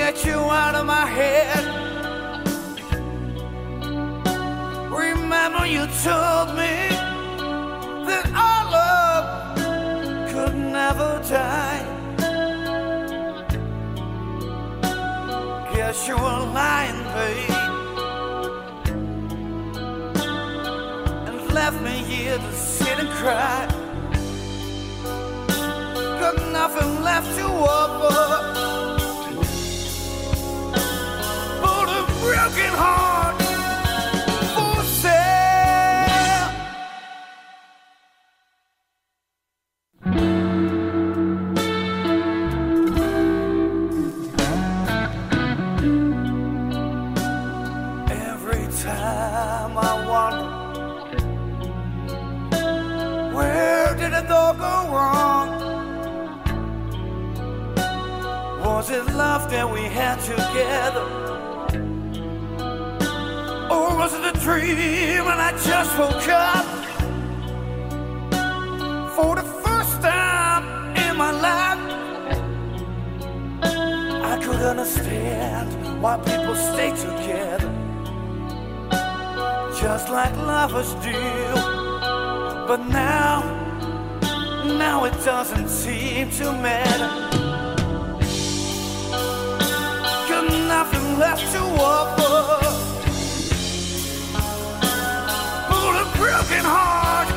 Get you out of my head. Remember, you told me that our love could never die. Guess you were lying, babe, and left me here to sit and cry. Got nothing left to offer broken heart for sale. Every time I wonder Where did it all go wrong? Was it love that we had together? Dream and I just woke up? For the first time in my life I could understand why people stay together just like lovers do. But now, now it doesn't seem to matter. Got nothing left to offer. Broken heart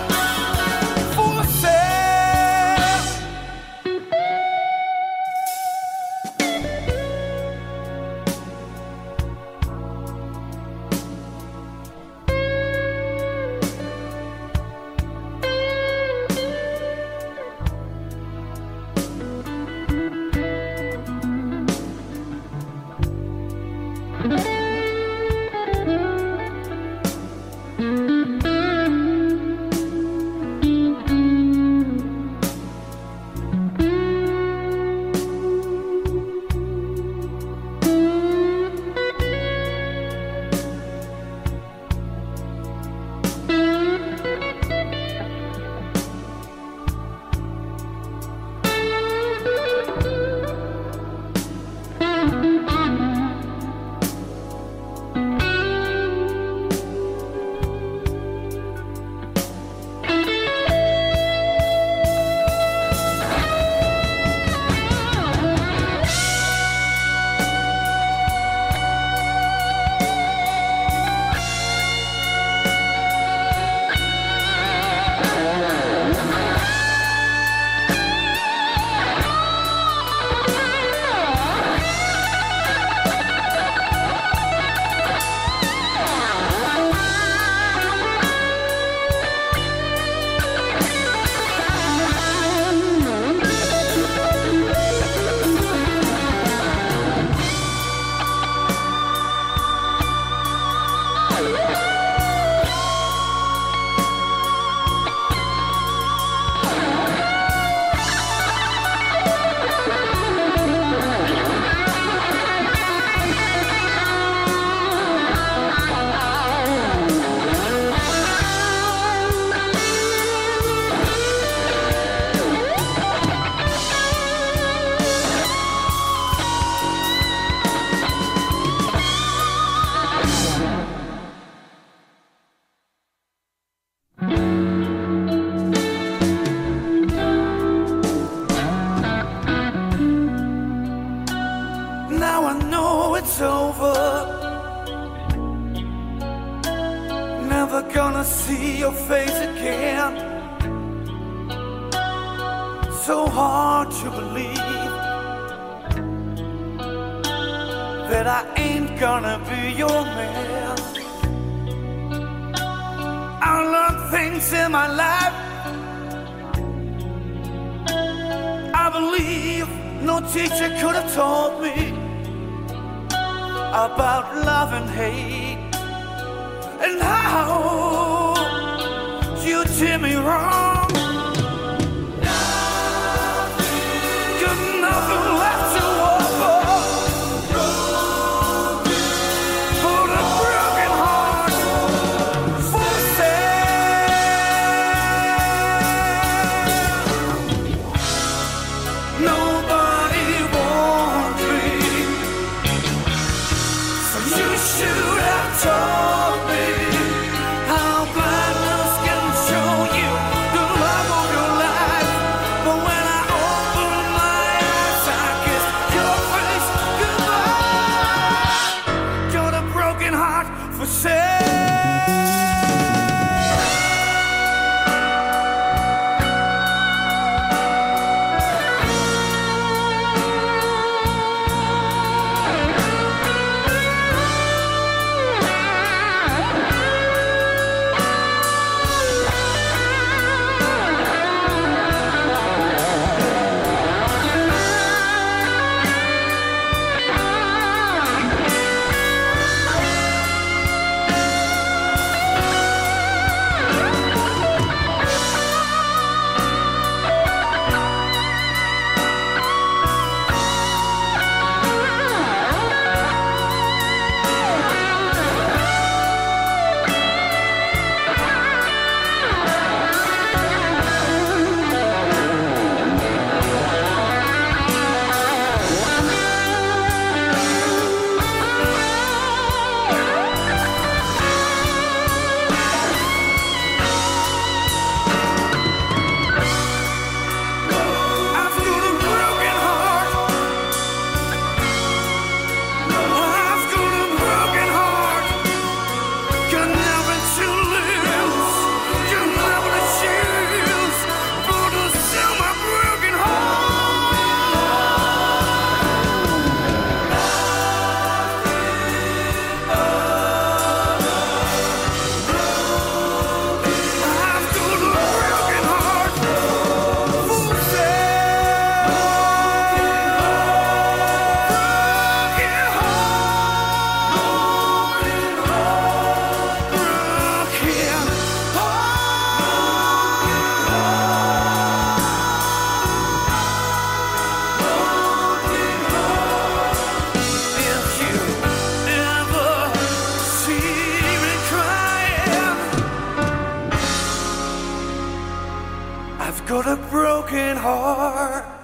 got a broken heart.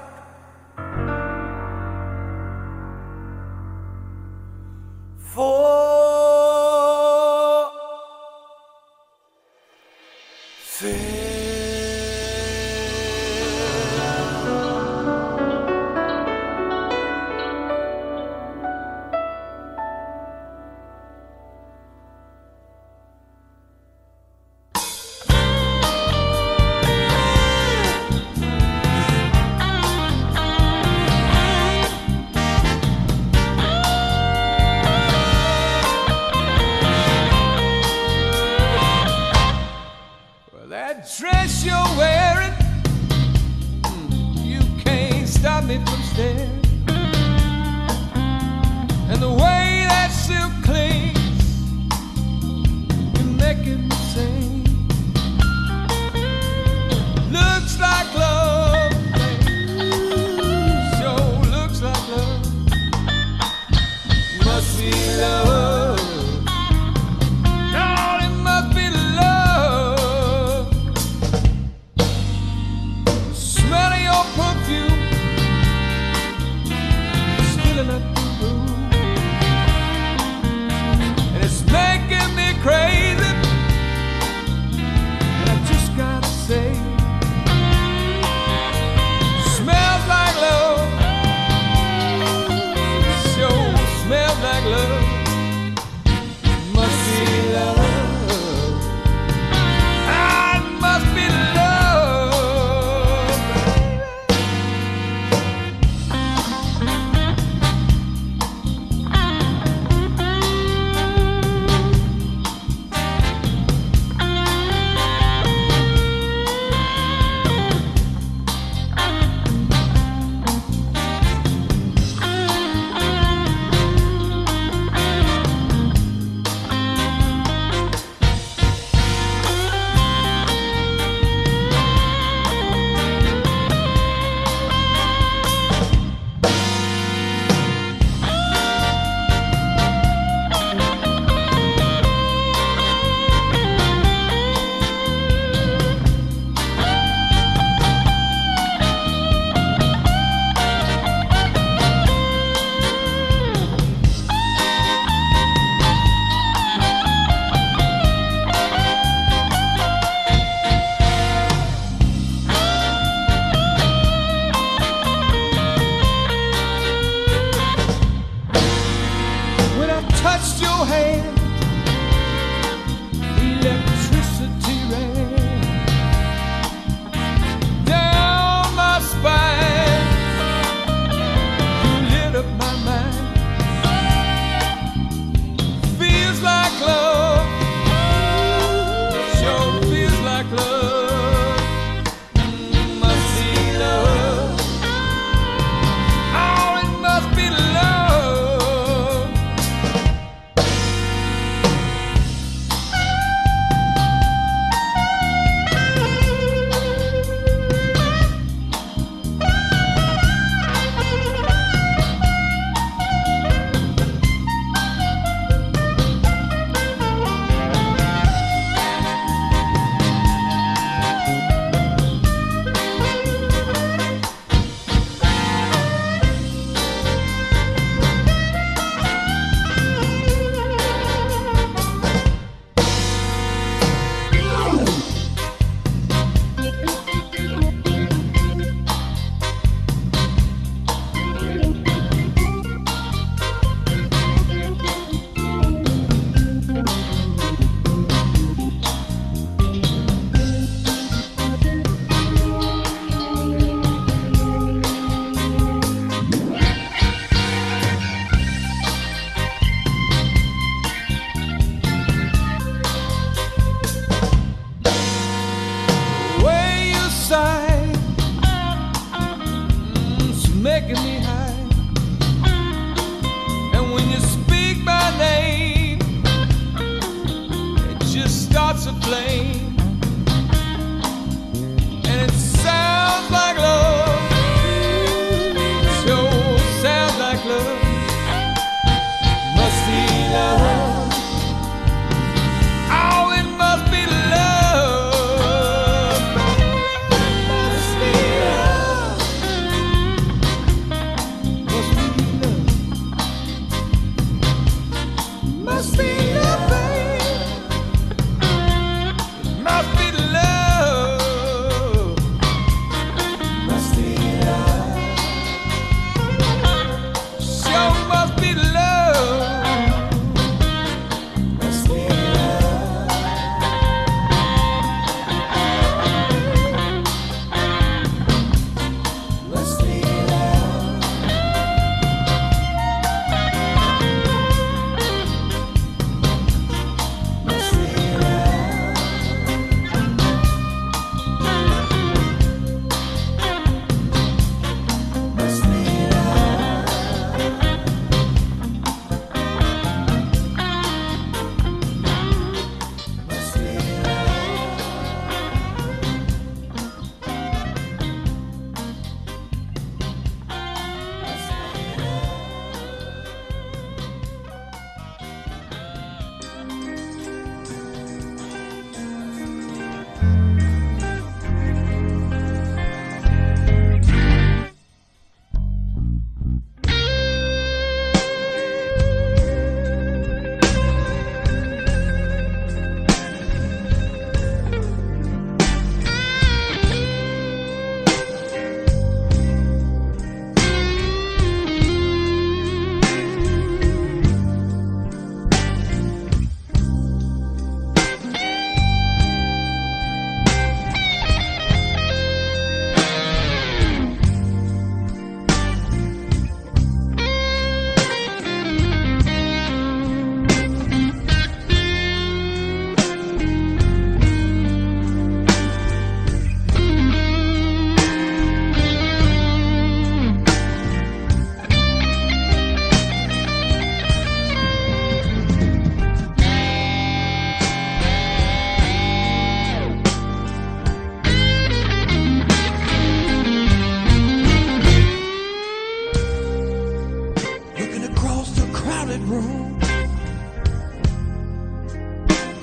The crowded room,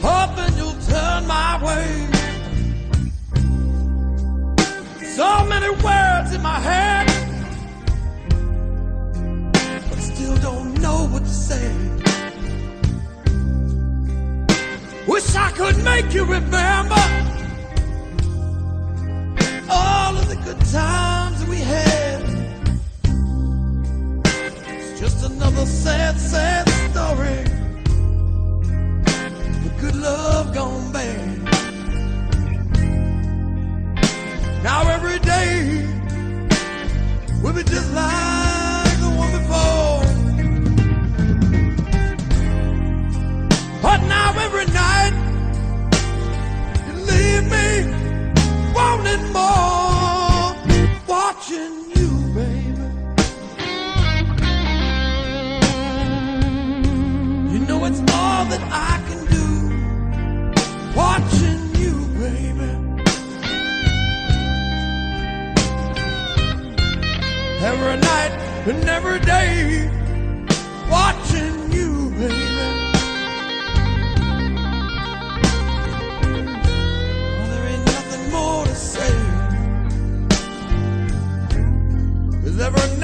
hoping you'll turn my way. So many words in my head, but still don't know what to say. Wish I could make you remember all of the good times another sad, sad story. Good love gone bad. Now every day will be just like the one before. But now every night you leave me wanting more, and every day. Watching you, baby. Oh, there ain't nothing more to say. Cause every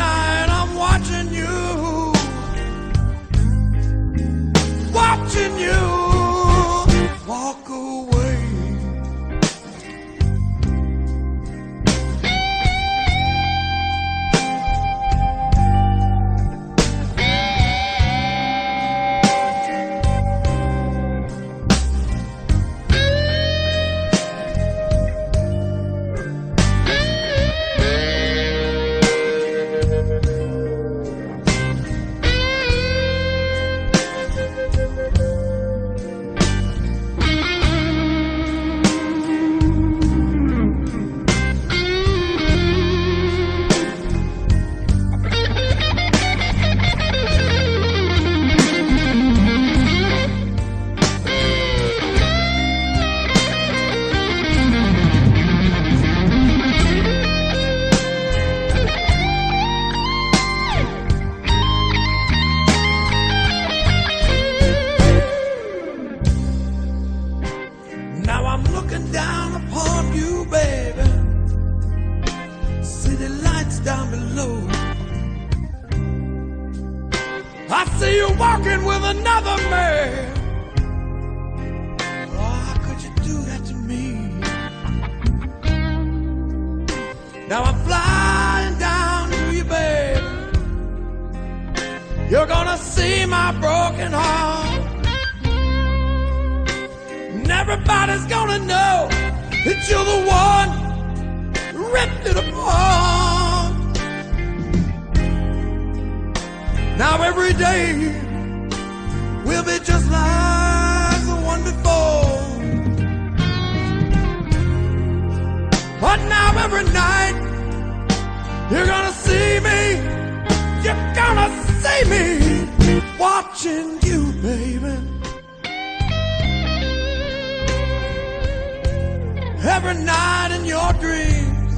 Every night in your dreams,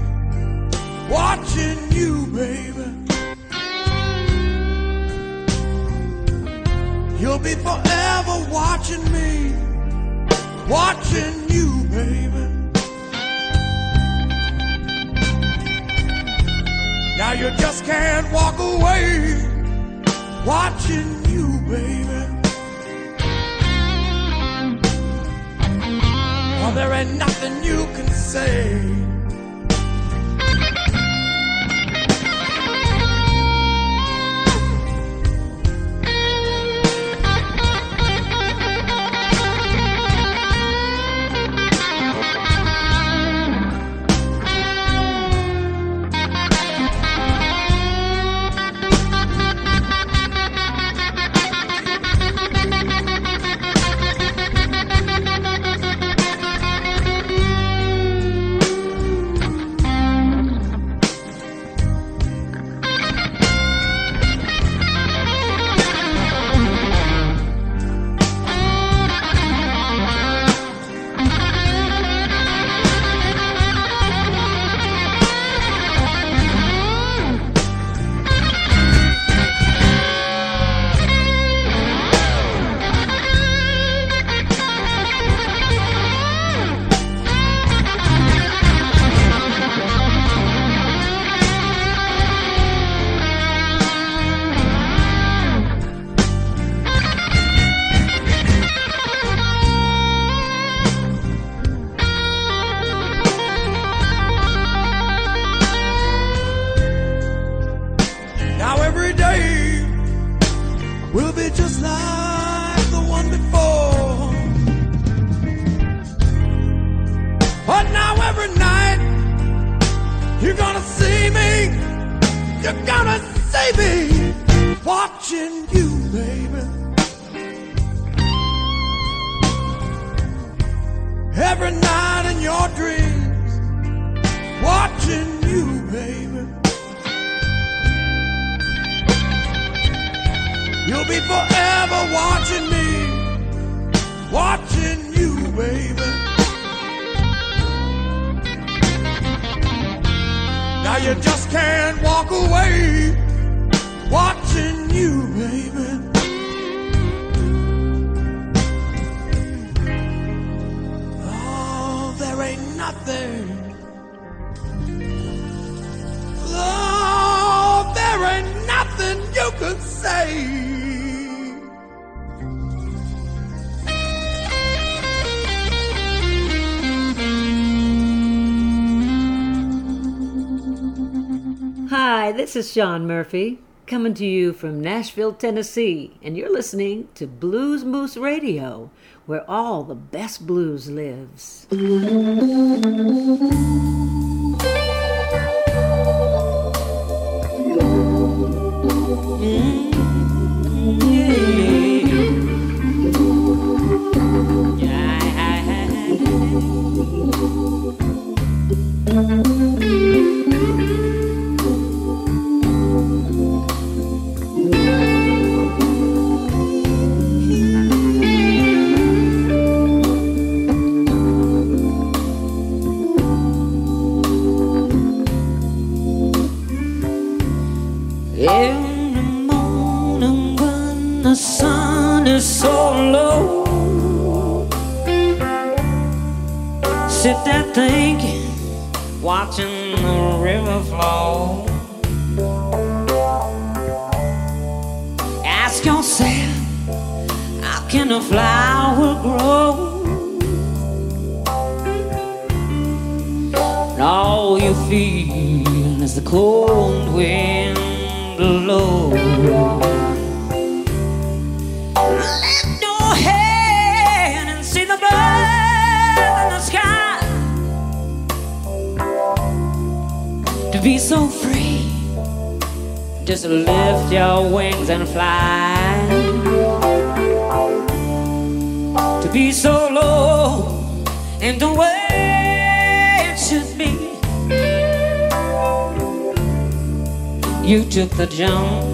watching you, baby. You'll be forever watching me, watching you, baby. Now you just can't walk away, watching you, baby. There ain't nothing you can say. Just like the one before. But now every night you're gonna see me. You're gonna see me watching you, baby. Every night in your dreams, You'll be forever watching me, watching you, baby. Now you just can't walk away, watching you, baby. Oh, there ain't nothing. Oh, there ain't nothing you can say. Hi, this is Shaun Murphy, coming to you from Nashville, Tennessee, and you're listening to Blues Moose Radio, where all the best blues lives. Mm-hmm. In the Just lift your wings and fly. To be so low in the way it should be. You took the jump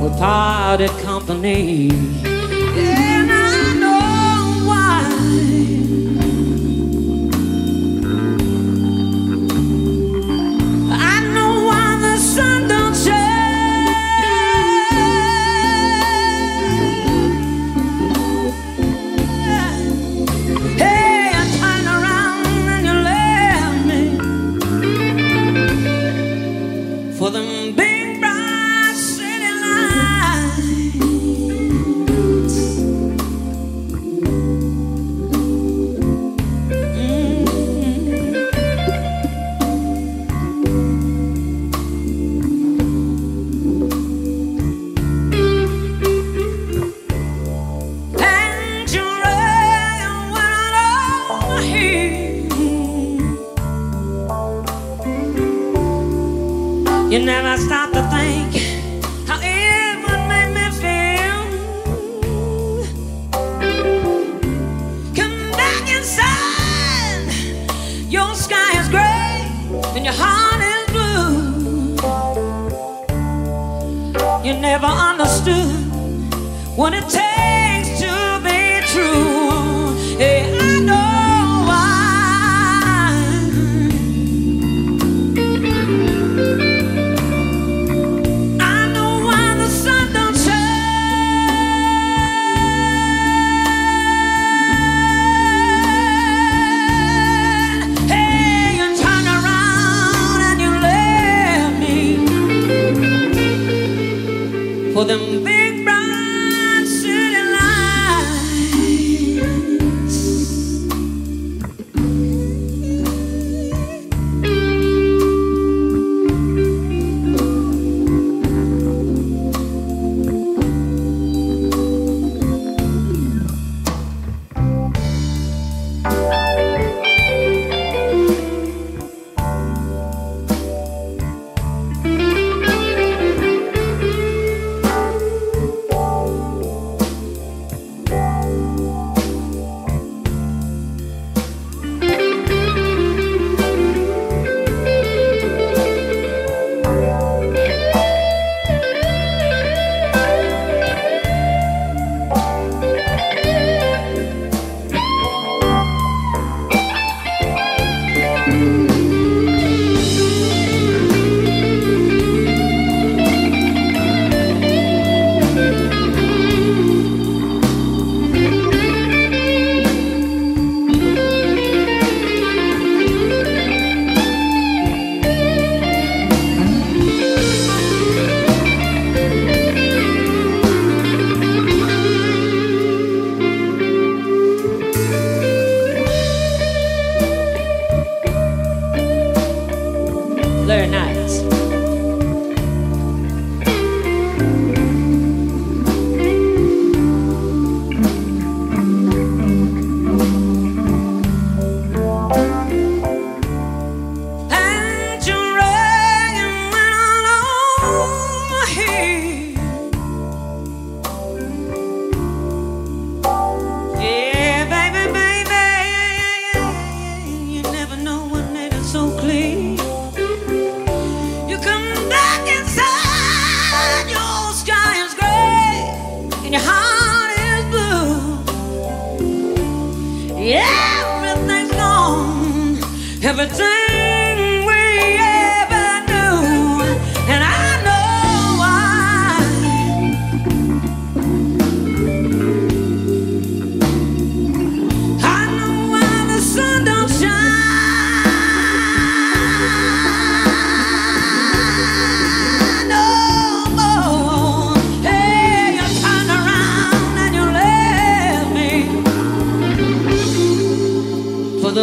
without a company.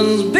seasons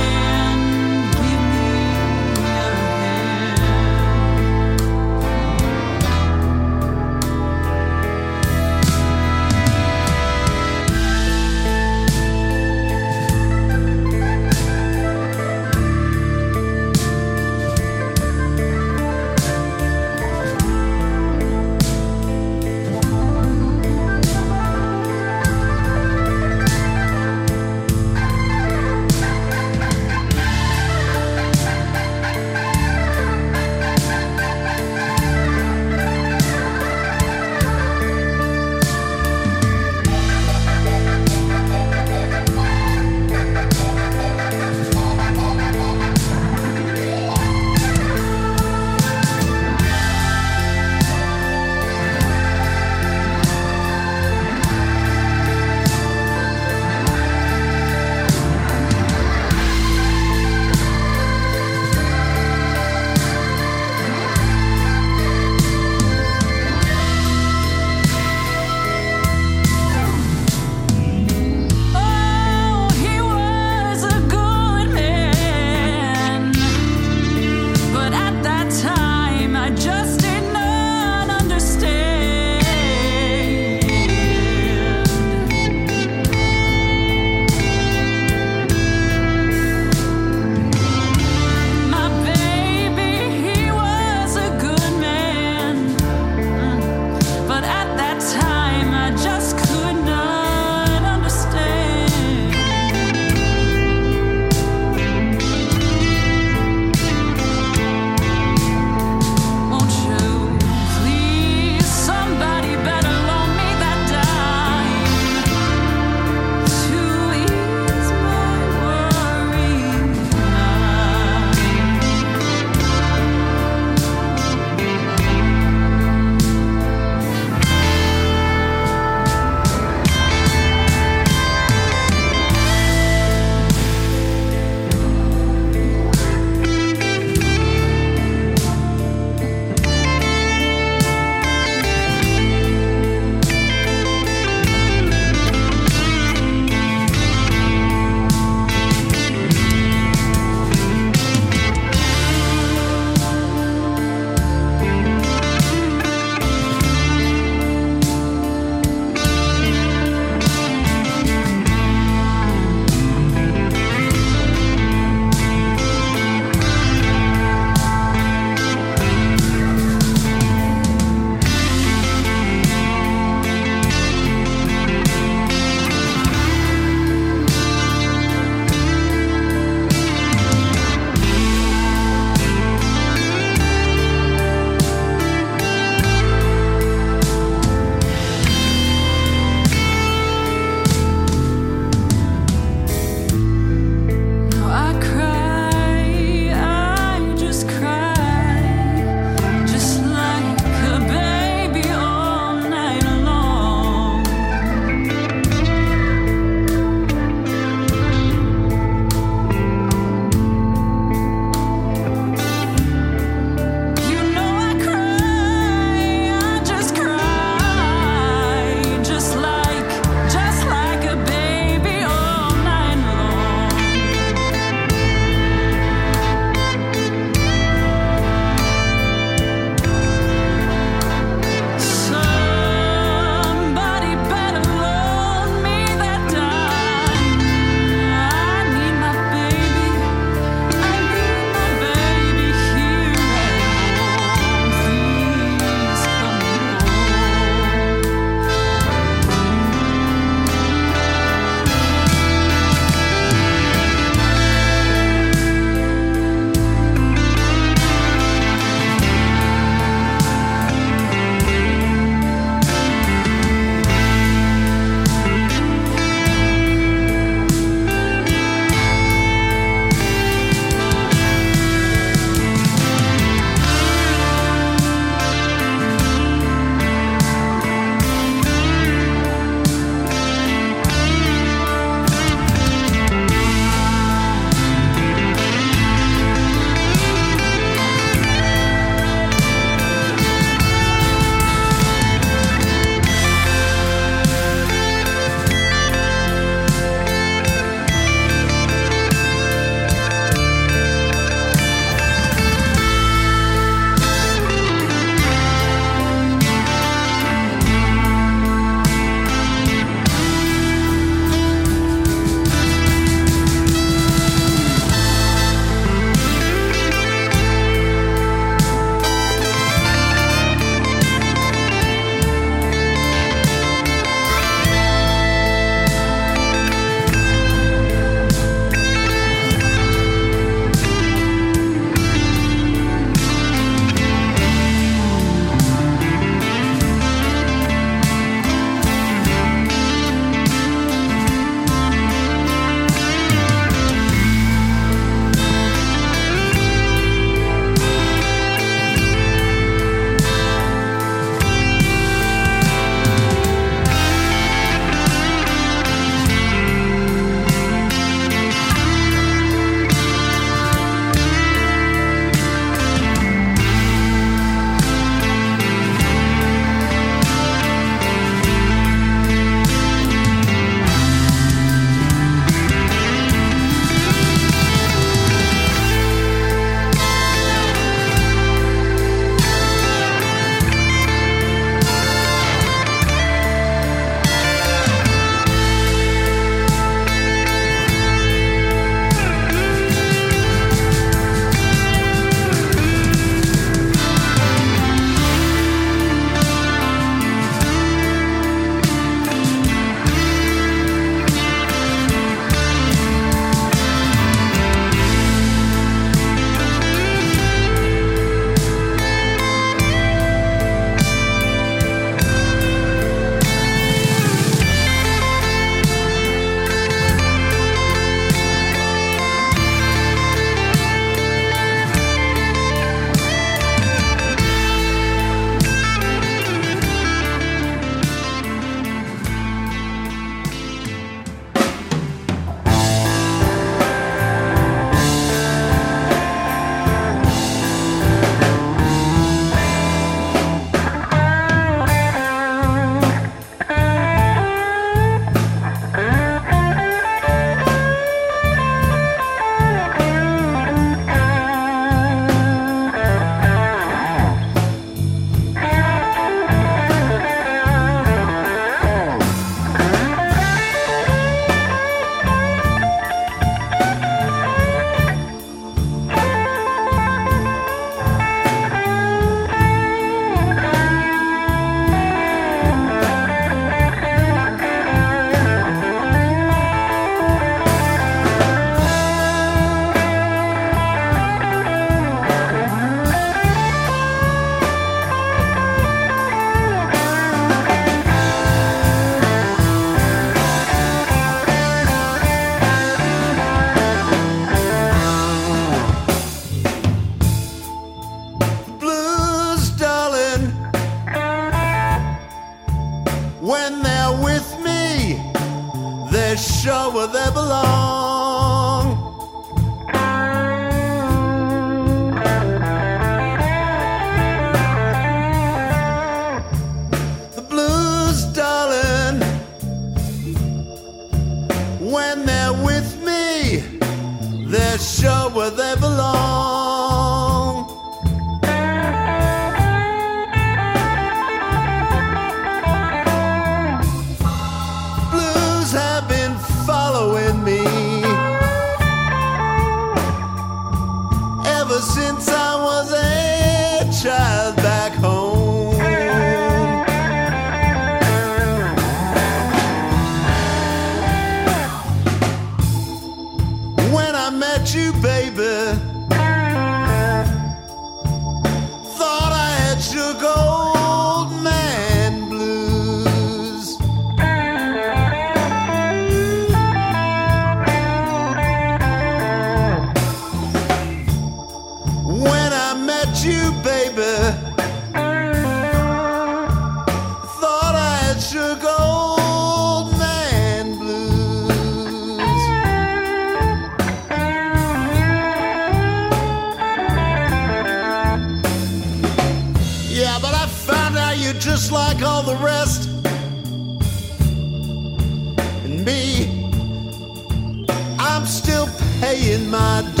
paying my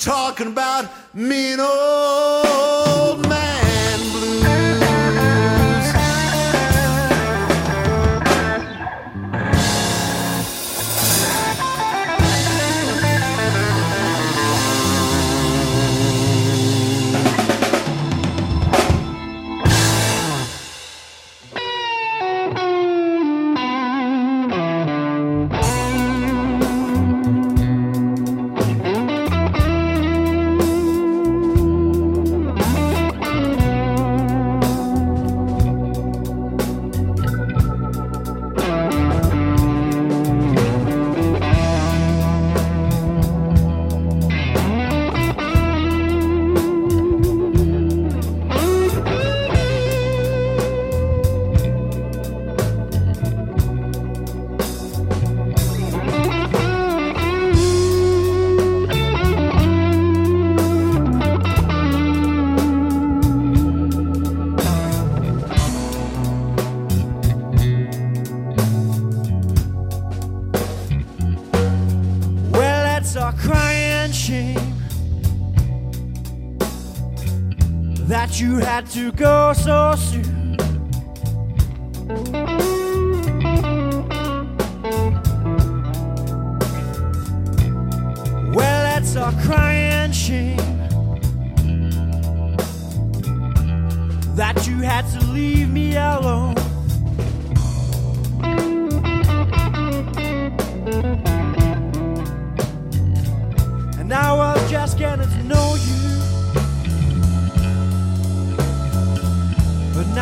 talking about mean old man.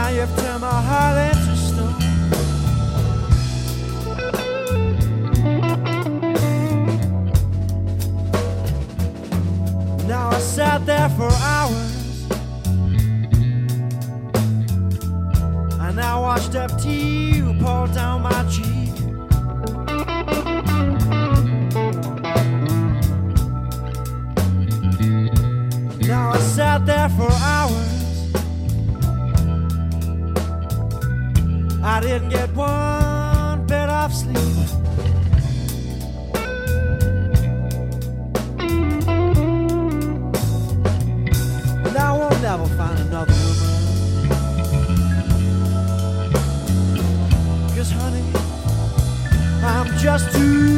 Now you've turned my heart into stone. Now I sat there for hours. And I watched up tea pour down my cheek. Just too